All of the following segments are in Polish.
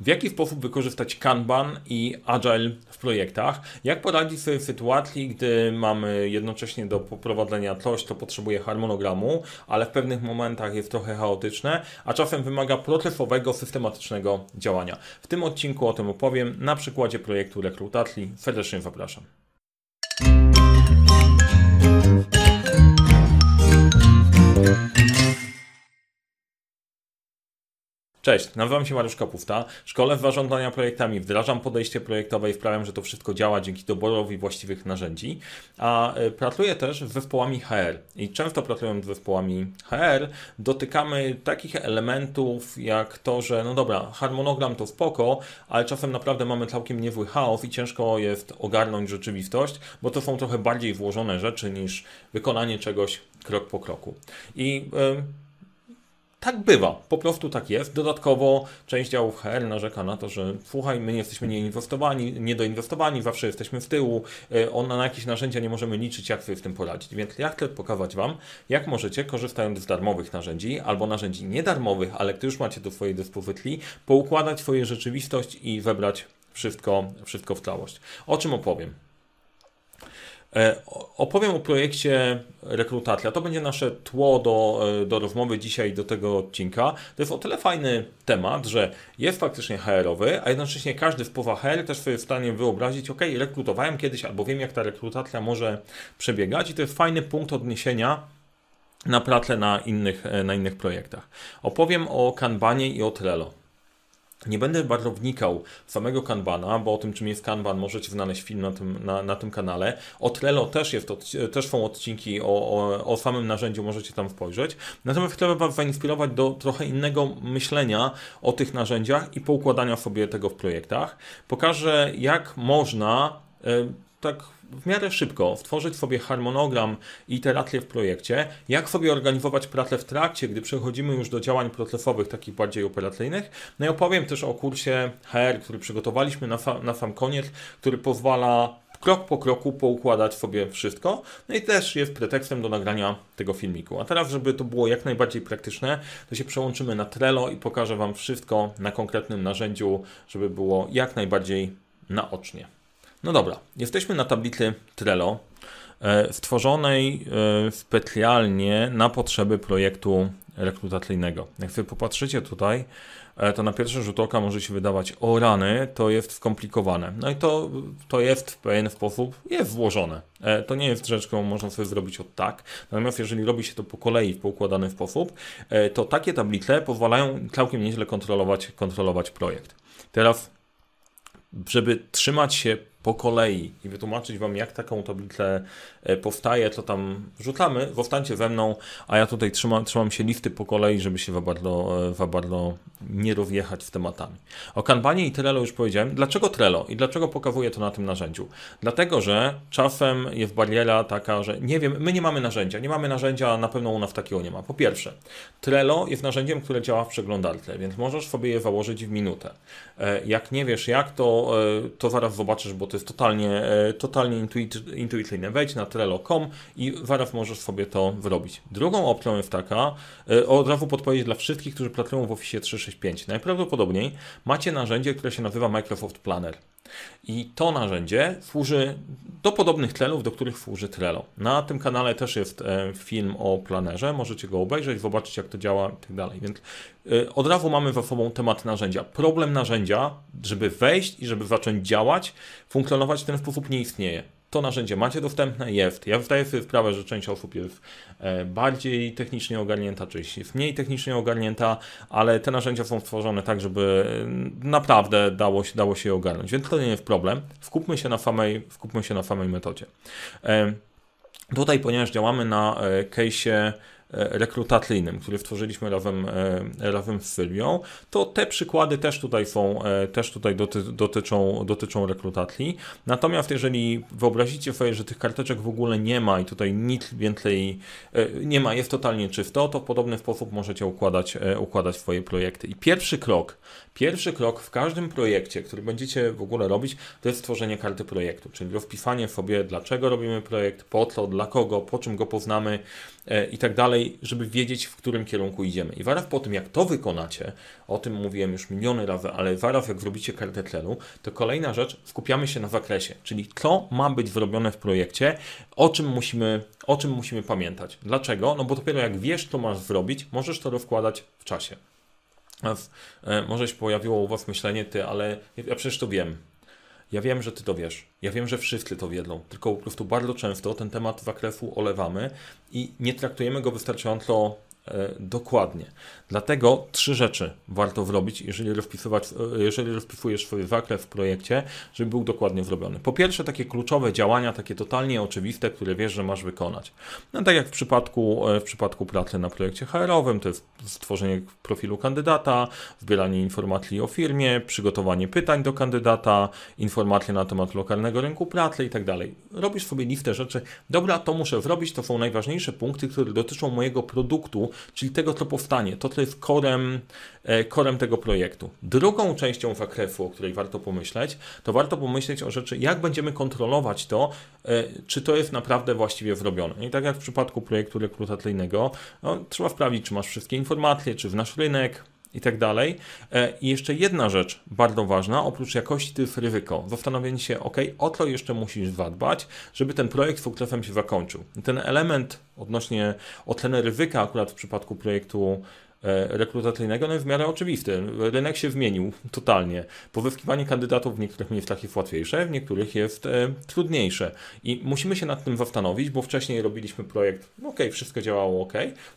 W jaki sposób wykorzystać Kanban i Agile w projektach? Jak poradzić sobie w sytuacji, gdy mamy jednocześnie do poprowadzenia coś, co potrzebuje harmonogramu, ale w pewnych momentach jest trochę chaotyczne, a czasem wymaga procesowego, systematycznego działania. W tym odcinku o tym opowiem na przykładzie projektu rekrutacji. Serdecznie zapraszam. Cześć, nazywam się Mariusz Kapufta. Szkole w zarządzania projektami, wdrażam podejście projektowe i sprawiam, że to wszystko działa dzięki doborowi właściwych narzędzi. A e, pracuję też z zespołami HR i często pracując z zespołami HR dotykamy takich elementów jak to, że no dobra, harmonogram to spoko, ale czasem naprawdę mamy całkiem niezły chaos i ciężko jest ogarnąć rzeczywistość, bo to są trochę bardziej włożone rzeczy niż wykonanie czegoś krok po kroku. I yy, tak bywa, po prostu tak jest. Dodatkowo część działów HR narzeka na to, że słuchaj, my jesteśmy nieinwestowani, niedoinwestowani, zawsze jesteśmy w tyłu, e, ona na jakieś narzędzia nie możemy liczyć, jak sobie w tym poradzić. Więc ja chcę pokazać Wam, jak możecie, korzystając z darmowych narzędzi albo narzędzi niedarmowych, ale które już macie do swojej dyspozycji, poukładać swoją rzeczywistość i wybrać wszystko, wszystko w całość. O czym opowiem? E, opowiem o projekcie rekrutacja. To będzie nasze tło do, e, do rozmowy dzisiaj, do tego odcinka. To jest o tyle fajny temat, że jest faktycznie HR-owy, a jednocześnie każdy w powa HR też sobie w stanie wyobrazić, ok, rekrutowałem kiedyś albo wiem, jak ta rekrutacja może przebiegać i to jest fajny punkt odniesienia na pracę na innych, e, na innych projektach. Opowiem o Kanbanie i o Trello. Nie będę bardzo wnikał w samego Kanbana, bo o tym, czym jest Kanban, możecie znaleźć film na tym, na, na tym kanale. O Trello też, jest, też są odcinki o, o, o samym narzędziu, możecie tam spojrzeć. Natomiast chcę Was zainspirować do trochę innego myślenia o tych narzędziach i poukładania sobie tego w projektach. Pokażę, jak można y, tak w miarę szybko stworzyć sobie harmonogram i iterację w projekcie, jak sobie organizować pracę w trakcie, gdy przechodzimy już do działań procesowych, takich bardziej operacyjnych. No i opowiem też o kursie HR, który przygotowaliśmy na, na sam koniec, który pozwala krok po kroku poukładać sobie wszystko. No i też jest pretekstem do nagrania tego filmiku. A teraz, żeby to było jak najbardziej praktyczne, to się przełączymy na Trello i pokażę Wam wszystko na konkretnym narzędziu, żeby było jak najbardziej naocznie. No dobra, jesteśmy na tablicy Trello, e, stworzonej e, specjalnie na potrzeby projektu rekrutacyjnego. Jak sobie popatrzycie tutaj, e, to na pierwszy rzut oka może się wydawać, o rany, to jest skomplikowane. No i to, to jest w pewien sposób, jest włożone. To nie jest rzecz, którą można sobie zrobić od tak. Natomiast jeżeli robi się to po kolei w poukładany sposób, to takie tablice pozwalają całkiem nieźle kontrolować, kontrolować projekt. Teraz żeby trzymać się po kolei i wytłumaczyć Wam, jak taką tablicę e, powstaje, co tam rzucamy, zostańcie ze mną, a ja tutaj trzymam, trzymam się listy po kolei, żeby się za bardzo, bardzo nie rozjechać z tematami. O Kanbanie i Trello już powiedziałem. Dlaczego Trello i dlaczego pokazuję to na tym narzędziu? Dlatego, że czasem jest bariera taka, że nie wiem, my nie mamy narzędzia, nie mamy narzędzia, na pewno u nas takiego nie ma. Po pierwsze, Trello jest narzędziem, które działa w przeglądarce, więc możesz sobie je założyć w minutę. E, jak nie wiesz jak, to, e, to zaraz zobaczysz, bo to jest totalnie, e, totalnie intuicyjne. Wejdź na trello.com i zaraz możesz sobie to zrobić. Drugą opcją jest taka, od razu podpowiedź dla wszystkich, którzy pracują w Office 365. Najprawdopodobniej macie narzędzie, które się nazywa Microsoft Planner. I to narzędzie służy do podobnych celów, do których służy Trello. Na tym kanale też jest film o planerze, możecie go obejrzeć, zobaczyć jak to działa i tak dalej. Więc od razu mamy za sobą temat narzędzia. Problem narzędzia, żeby wejść i żeby zacząć działać, funkcjonować w ten sposób nie istnieje. To narzędzie macie dostępne, jest. Ja zdaję sobie sprawę, że część osób jest e, bardziej technicznie ogarnięta, część jest mniej technicznie ogarnięta, ale te narzędzia są stworzone tak, żeby e, naprawdę dało się, dało się je ogarnąć. Więc to nie jest problem. Skupmy się na samej, skupmy się na samej metodzie. E, tutaj, ponieważ działamy na case'ie rekrutacyjnym, który stworzyliśmy razem, e, razem z Sylwią, to te przykłady też tutaj są, e, też tutaj doty, dotyczą, dotyczą rekrutacji. Natomiast jeżeli wyobrazicie sobie, że tych karteczek w ogóle nie ma i tutaj nic więcej nie ma, jest totalnie czysto, to w podobny sposób możecie układać, układać swoje projekty. I pierwszy krok, pierwszy krok w każdym projekcie, który będziecie w ogóle robić, to jest stworzenie karty projektu, czyli rozpisanie sobie, dlaczego robimy projekt, po co, dla kogo, po czym go poznamy, e, i tak dalej, żeby wiedzieć, w którym kierunku idziemy. I waraw po tym, jak to wykonacie, o tym mówiłem już miliony razy, ale waraw, jak zrobicie kartę tlenu, to kolejna rzecz, skupiamy się na zakresie, czyli co ma być zrobione w projekcie, o czym musimy, o czym musimy pamiętać. Dlaczego? No bo dopiero jak wiesz, co masz zrobić, możesz to rozkładać w czasie. E, może się pojawiło u Was myślenie, ty, ale ja przecież to wiem. Ja wiem, że Ty to wiesz. Ja wiem, że wszyscy to wiedzą. Tylko po prostu bardzo często ten temat zakresu olewamy i nie traktujemy go wystarczająco dokładnie. Dlatego trzy rzeczy warto zrobić, jeżeli, rozpisywać, e, jeżeli rozpisujesz swój zakres w projekcie, żeby był dokładnie zrobiony. Po pierwsze, takie kluczowe działania, takie totalnie oczywiste, które wiesz, że masz wykonać. No, tak jak w przypadku, e, w przypadku pracy na projekcie HR-owym, to jest stworzenie profilu kandydata, zbieranie informacji o firmie, przygotowanie pytań do kandydata, informacje na temat lokalnego rynku pracy i tak dalej. Robisz sobie listę rzeczy, dobra, to muszę zrobić, to są najważniejsze punkty, które dotyczą mojego produktu, czyli tego, co powstanie, to, co jest korem, e, korem tego projektu. Drugą częścią zakresu, o której warto pomyśleć, to warto pomyśleć o rzeczy, jak będziemy kontrolować to, e, czy to jest naprawdę właściwie zrobione. I tak jak w przypadku projektu rekrutacyjnego, no, trzeba sprawdzić, czy masz wszystkie informacje, czy w nasz rynek, i tak dalej. E, I jeszcze jedna rzecz bardzo ważna, oprócz jakości to jest ryzyko. Zastanowienie się, ok, o co jeszcze musisz zadbać, żeby ten projekt sukcesem się zakończył. Ten element odnośnie oceny ryzyka akurat w przypadku projektu rekrutacyjnego no jest w miarę oczywisty. Rynek się zmienił totalnie. Pozyskiwanie kandydatów w niektórych miejscach jest łatwiejsze, w niektórych jest e, trudniejsze. I musimy się nad tym zastanowić, bo wcześniej robiliśmy projekt, no ok, wszystko działało ok,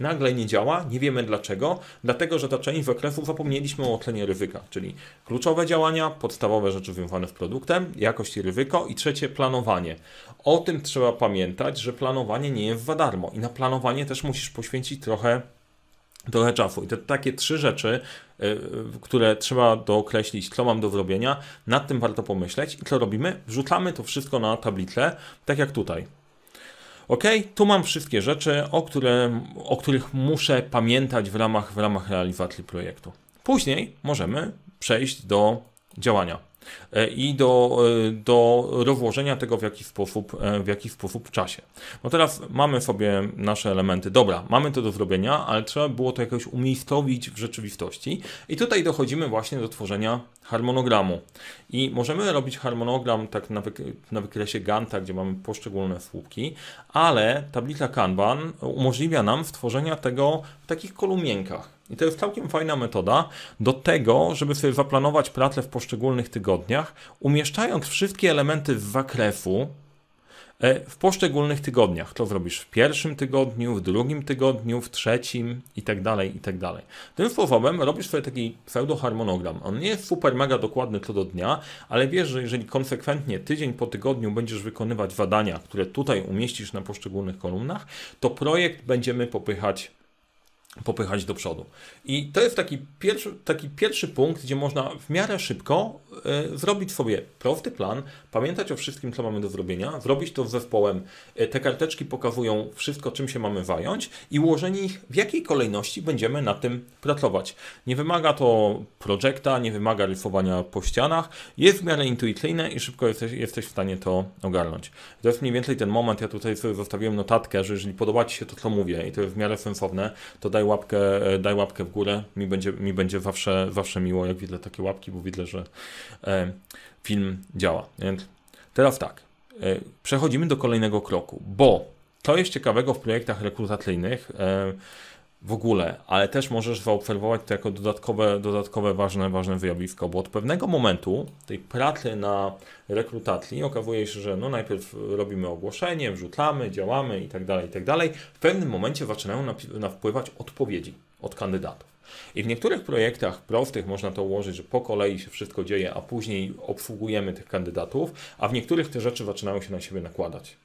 nagle nie działa, nie wiemy dlaczego, dlatego że ta część zakresu zapomnieliśmy o ocenie ryzyka, czyli kluczowe działania, podstawowe rzeczy związane z produktem, jakość i ryzyko i trzecie planowanie. O tym trzeba pamiętać, że planowanie nie jest za darmo i na planowanie też musisz poświęcić trochę trochę czasu. I to takie trzy rzeczy, yy, które trzeba dookreślić, co mam do zrobienia, nad tym warto pomyśleć. I co robimy? Wrzucamy to wszystko na tablicę, tak jak tutaj. Ok, tu mam wszystkie rzeczy, o, które, o których muszę pamiętać w ramach, w ramach realizacji projektu. Później możemy przejść do działania. E, i do, e, do rozłożenia tego w jakiś sposób, e, w jakiś sposób w czasie. No teraz mamy sobie nasze elementy. Dobra, mamy to do zrobienia, ale trzeba było to jakoś umiejscowić w rzeczywistości. I tutaj dochodzimy właśnie do tworzenia harmonogramu. I możemy robić harmonogram tak na, na wykresie Ganta, gdzie mamy poszczególne słupki, ale tablica Kanban umożliwia nam stworzenia tego w takich kolumienkach. I to jest całkiem fajna metoda do tego, żeby sobie zaplanować pracę w poszczególnych tygodniach, umieszczając wszystkie elementy z zakresu e, w poszczególnych tygodniach. To zrobisz w pierwszym tygodniu, w drugim tygodniu, w trzecim i tak dalej, i tak dalej. Tym sposobem robisz sobie taki pseudo-harmonogram. On nie jest super mega dokładny co do dnia, ale wiesz, że jeżeli konsekwentnie tydzień po tygodniu będziesz wykonywać zadania, które tutaj umieścisz na poszczególnych kolumnach, to projekt będziemy popychać popychać do przodu. I to jest taki pierwszy, taki pierwszy punkt, gdzie można w miarę szybko y, zrobić sobie prosty plan, pamiętać o wszystkim, co mamy do zrobienia, zrobić to z zespołem. Y, te karteczki pokazują wszystko, czym się mamy zająć i ułożenie ich, w jakiej kolejności będziemy na tym pracować. Nie wymaga to projekta, nie wymaga rysowania po ścianach, jest w miarę intuicyjne i szybko jesteś, jesteś w stanie to ogarnąć. To jest mniej więcej ten moment, ja tutaj sobie zostawiłem notatkę, że jeżeli podoba Ci się to, co mówię i to jest w miarę sensowne, to daj łapkę, e, daj łapkę w górę. Mi będzie, mi będzie zawsze, zawsze miło, jak widzę takie łapki, bo widzę, że e, film działa. Więc teraz tak, e, przechodzimy do kolejnego kroku, bo to jest ciekawego w projektach rekrutacyjnych w ogóle, ale też możesz zaobserwować to jako dodatkowe, dodatkowe ważne, ważne wyjawisko, bo od pewnego momentu tej pracy na rekrutacji okazuje się, że no najpierw robimy ogłoszenie, wrzucamy, działamy i tak dalej, i tak dalej. W pewnym momencie zaczynają napływać odpowiedzi od kandydatów. I w niektórych projektach prostych można to ułożyć, że po kolei się wszystko dzieje, a później obsługujemy tych kandydatów, a w niektórych te rzeczy zaczynają się na siebie nakładać.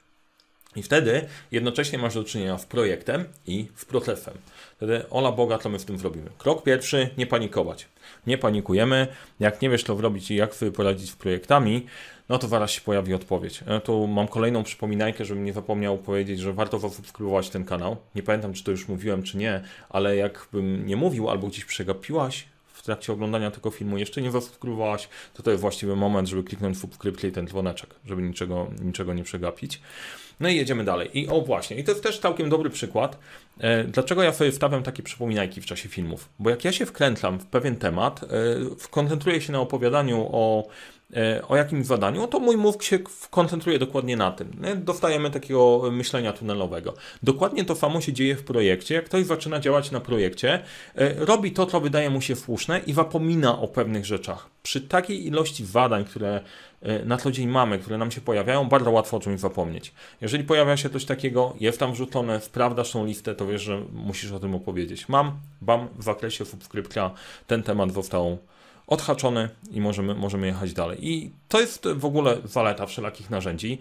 I wtedy jednocześnie masz do czynienia z projektem i z procesem. Wtedy ola Boga, co my w tym zrobimy. Krok pierwszy, nie panikować. Nie panikujemy. Jak nie wiesz, co zrobić i jak sobie poradzić z projektami, no to zaraz się pojawi odpowiedź. Ja tu mam kolejną przypominajkę, żebym nie zapomniał powiedzieć, że warto zasubskrybować ten kanał. Nie pamiętam, czy to już mówiłem, czy nie, ale jakbym nie mówił albo gdzieś przegapiłaś, w trakcie oglądania tego filmu jeszcze nie zasubskrybowałaś, to to jest właściwy moment, żeby kliknąć subskrypcję i ten dzwoneczek, żeby niczego, niczego nie przegapić. No i jedziemy dalej. I o właśnie, i to jest też całkiem dobry przykład, e, dlaczego ja sobie wstawiam takie przypominajki w czasie filmów. Bo jak ja się wkrętlam w pewien temat, e, koncentruję się na opowiadaniu o o jakimś zadaniu, to mój mózg się koncentruje dokładnie na tym. Dostajemy takiego myślenia tunelowego. Dokładnie to samo się dzieje w projekcie. Jak ktoś zaczyna działać na projekcie, e, robi to, co wydaje mu się słuszne i zapomina o pewnych rzeczach. Przy takiej ilości zadań, które e, na co dzień mamy, które nam się pojawiają, bardzo łatwo o czymś zapomnieć. Jeżeli pojawia się coś takiego, jest tam wrzucone, sprawdzasz tą listę, to wiesz, że musisz o tym opowiedzieć. Mam, bam, w zakresie subskrypcja ten temat został odhaczony i możemy, możemy jechać dalej. I to jest w ogóle zaleta wszelakich narzędzi.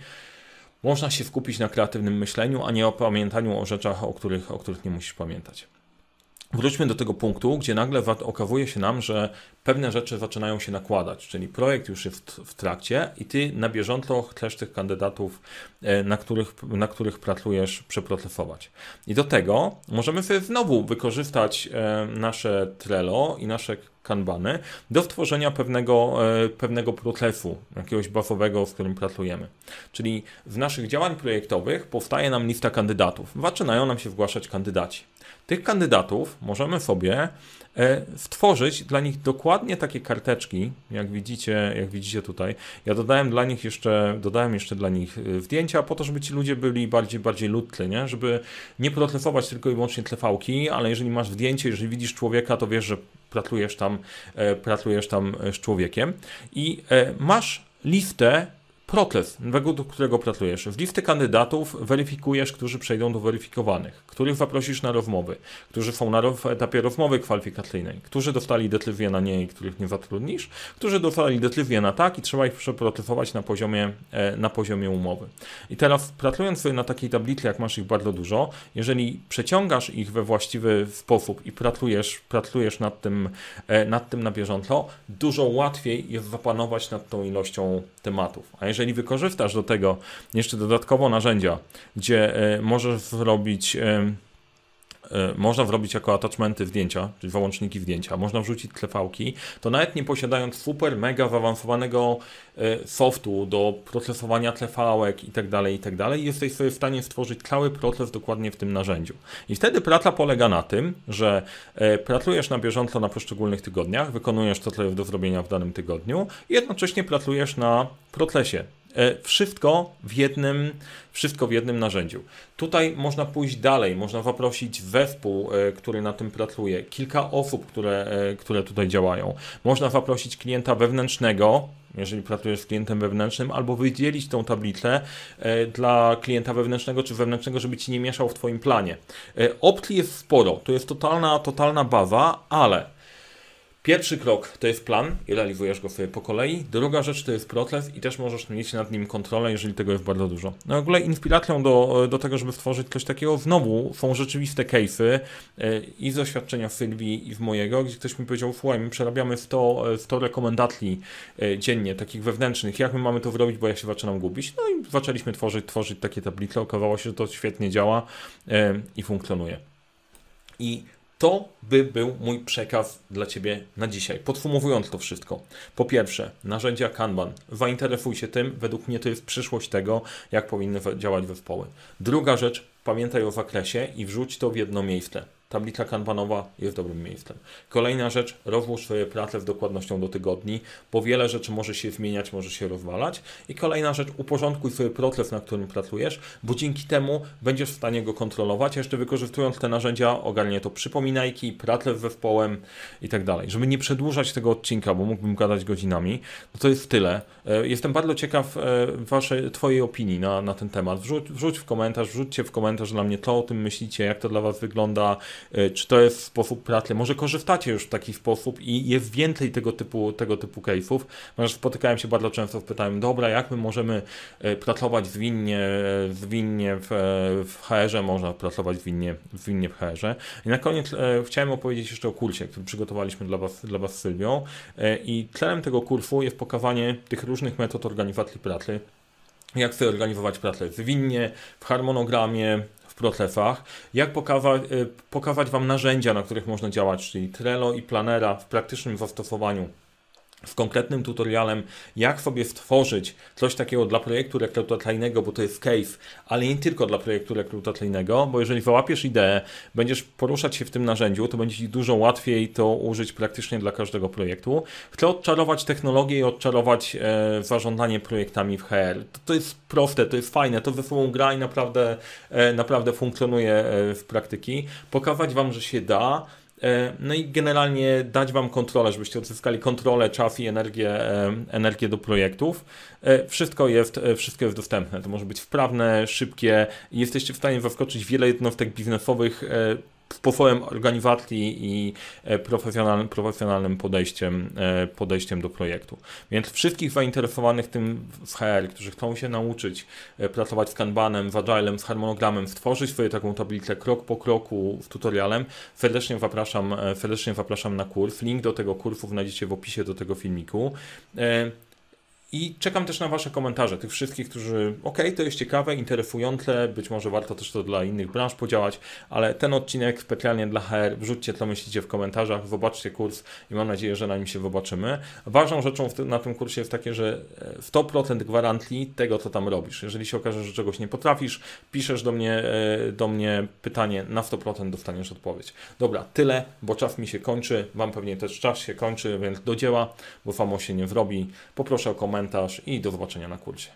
Można się skupić na kreatywnym myśleniu, a nie o pamiętaniu o rzeczach, o których, o których nie musisz pamiętać. Wróćmy do tego punktu, gdzie nagle okazuje się nam, że pewne rzeczy zaczynają się nakładać, czyli projekt już jest w trakcie i ty na bieżąco chcesz tych kandydatów, e, na których, na których pracujesz, przeprocesować. I do tego możemy sobie znowu wykorzystać e, nasze Trello i nasze kanbany do stworzenia pewnego, e, pewnego procesu, jakiegoś buffowego, z którym pracujemy. Czyli w naszych działań projektowych powstaje nam lista kandydatów. Zaczynają nam się zgłaszać kandydaci. Tych kandydatów możemy sobie e, stworzyć dla nich dokładnie takie karteczki, jak widzicie, jak widzicie tutaj. Ja dodałem dla nich jeszcze, dodałem jeszcze dla nich e, zdjęcia po to, żeby ci ludzie byli bardziej, bardziej lutli, nie? żeby nie procesować tylko i wyłącznie tlefałki, ale jeżeli masz zdjęcie, jeżeli widzisz człowieka, to wiesz, że pracujesz tam, e, pracujesz tam z człowiekiem i masz listę Proces, według którego pracujesz. W listy kandydatów weryfikujesz, którzy przejdą do weryfikowanych, których zaprosisz na rozmowy, którzy są na etapie rozmowy kwalifikacyjnej, którzy dostali decyzję na nie i których nie zatrudnisz, którzy dostali decyzję na tak i trzeba ich przeprocesować na poziomie, e, na poziomie umowy. I teraz pracując sobie na takiej tablicy, jak masz ich bardzo dużo, jeżeli przeciągasz ich we właściwy sposób i pracujesz, pracujesz nad, tym, e, nad tym na bieżąco, dużo łatwiej jest zapanować nad tą ilością tematów. A jeżeli jeżeli wykorzystasz do tego jeszcze dodatkowo narzędzia, gdzie e, możesz zrobić można wrobić jako attachmenty zdjęcia, czyli załączniki zdjęcia, można wrzucić tlefałki, to nawet nie posiadając super, mega zaawansowanego softu do procesowania tlefałek i tak dalej, i tak jesteś sobie w stanie stworzyć cały proces dokładnie w tym narzędziu. I wtedy praca polega na tym, że pracujesz na bieżąco na poszczególnych tygodniach, wykonujesz to, co jest do zrobienia w danym tygodniu i jednocześnie pracujesz na procesie. E, wszystko w jednym, wszystko w jednym narzędziu. Tutaj można pójść dalej, można zaprosić zespół, e, który na tym pracuje, kilka osób, które, e, które tutaj działają. Można zaprosić klienta wewnętrznego, jeżeli pracujesz z klientem wewnętrznym, albo wydzielić tą tablicę dla klienta wewnętrznego czy wewnętrznego, żeby ci nie mieszał w Twoim planie. Opcji jest sporo, to jest totalna, totalna baza, ale Pierwszy krok to jest plan i realizujesz go sobie po kolei. Druga rzecz to jest proces i też możesz mieć nad nim kontrolę, jeżeli tego jest bardzo dużo. No w ogóle inspiracją do, do tego, żeby stworzyć coś takiego znowu są rzeczywiste case'y e, i z doświadczenia Sylwii i z mojego, gdzie ktoś mi powiedział, słuchaj, my przerabiamy 100, 100 rekomendacji e, dziennie, takich wewnętrznych, jak my mamy to zrobić, bo ja się zaczynam gubić. No i zaczęliśmy tworzyć, tworzyć takie tablice, okazało się, że to świetnie działa e, i funkcjonuje. I to by był mój przekaz dla Ciebie na dzisiaj. Podsumowując to wszystko. Po pierwsze, narzędzia Kanban. Zainteresuj się tym. Według mnie to jest przyszłość tego, jak powinny działać zespoły. Druga rzecz, pamiętaj o zakresie i wrzuć to w jedno miejsce. Tablica kanbanowa jest dobrym miejscem. Kolejna rzecz, rozłóż swoje prace z dokładnością do tygodni, bo wiele rzeczy może się zmieniać, może się rozwalać. I kolejna rzecz, uporządkuj sobie proces, na którym pracujesz, bo dzięki temu będziesz w stanie go kontrolować. Jeszcze wykorzystując te narzędzia, ogarnie to przypominajki, pracę z zespołem i tak dalej. Żeby nie przedłużać tego odcinka, bo mógłbym gadać godzinami, no to jest tyle. E, jestem bardzo ciekaw e, waszej, Twojej opinii na, na ten temat. Wrzuć, wrzuć w komentarz, wrzućcie w komentarz dla mnie, co o tym myślicie, jak to dla Was wygląda, czy to jest sposób pracy. Może korzystacie już w taki sposób i jest więcej tego typu, tego typu case'ów, ponieważ spotykałem się bardzo często w pytaniu, dobra, jak my możemy e, pracować zwinnie, e, zwinnie w, w HR-ze, można pracować zwinnie, zwinnie w HR-ze. I na koniec e, chciałem opowiedzieć jeszcze o kursie, który przygotowaliśmy dla Was, dla was z Sylwią e, i celem tego kursu jest pokazanie tych różnych metod organizacji pracy, jak sobie organizować pracę zwinnie, w harmonogramie, procesach, jak pokazać, y, pokazać Wam narzędzia, na których można działać, czyli Trello i Planera w praktycznym zastosowaniu z konkretnym tutorialem, jak sobie stworzyć coś takiego dla projektu rekrutacyjnego, bo to jest case, ale nie tylko dla projektu rekrutacyjnego, bo jeżeli załapiesz ideę, będziesz poruszać się w tym narzędziu, to będzie Ci dużo łatwiej to użyć praktycznie dla każdego projektu. Chcę odczarować technologię i odczarować e, zarządzanie projektami w HR. To, to, jest proste, to jest fajne, to ze sobą gra i naprawdę, e, naprawdę funkcjonuje e, w praktyki. Pokazać Wam, że się da, no i generalnie dać Wam kontrolę, żebyście odzyskali kontrolę, czas i energię, e, energię do projektów. E, wszystko jest, wszystko jest dostępne. To może być wprawne, szybkie jesteście w stanie zaskoczyć wiele jednostek biznesowych sposobem organizacji i e, profesjonalnym, profesjonalnym podejściem, e, podejściem do projektu. Więc wszystkich zainteresowanych tym w HR, którzy chcą się nauczyć e, pracować z Kanbanem, z Agilem, z harmonogramem, stworzyć swoją taką tablicę krok po kroku z tutorialem, serdecznie zapraszam, serdecznie zapraszam na kurs. Link do tego kursu znajdziecie w opisie do tego filmiku. I czekam też na Wasze komentarze, tych wszystkich, którzy, ok, to jest ciekawe, interesujące, być może warto też to dla innych branż podziałać, ale ten odcinek specjalnie dla HR, wrzućcie co myślicie w komentarzach, zobaczcie kurs i mam nadzieję, że na nim się zobaczymy. Ważną rzeczą na tym kursie jest takie, że 100% e, gwarancji tego, co tam robisz. Jeżeli się okaże, że czegoś nie potrafisz, piszesz do mnie, e, do mnie pytanie, na 100% dostaniesz odpowiedź. Dobra, tyle, bo czas mi się kończy, Wam pewnie też czas się kończy, więc do dzieła, bo samo się nie zrobi. Poproszę o komentarz komentarz i do zobaczenia na kursie.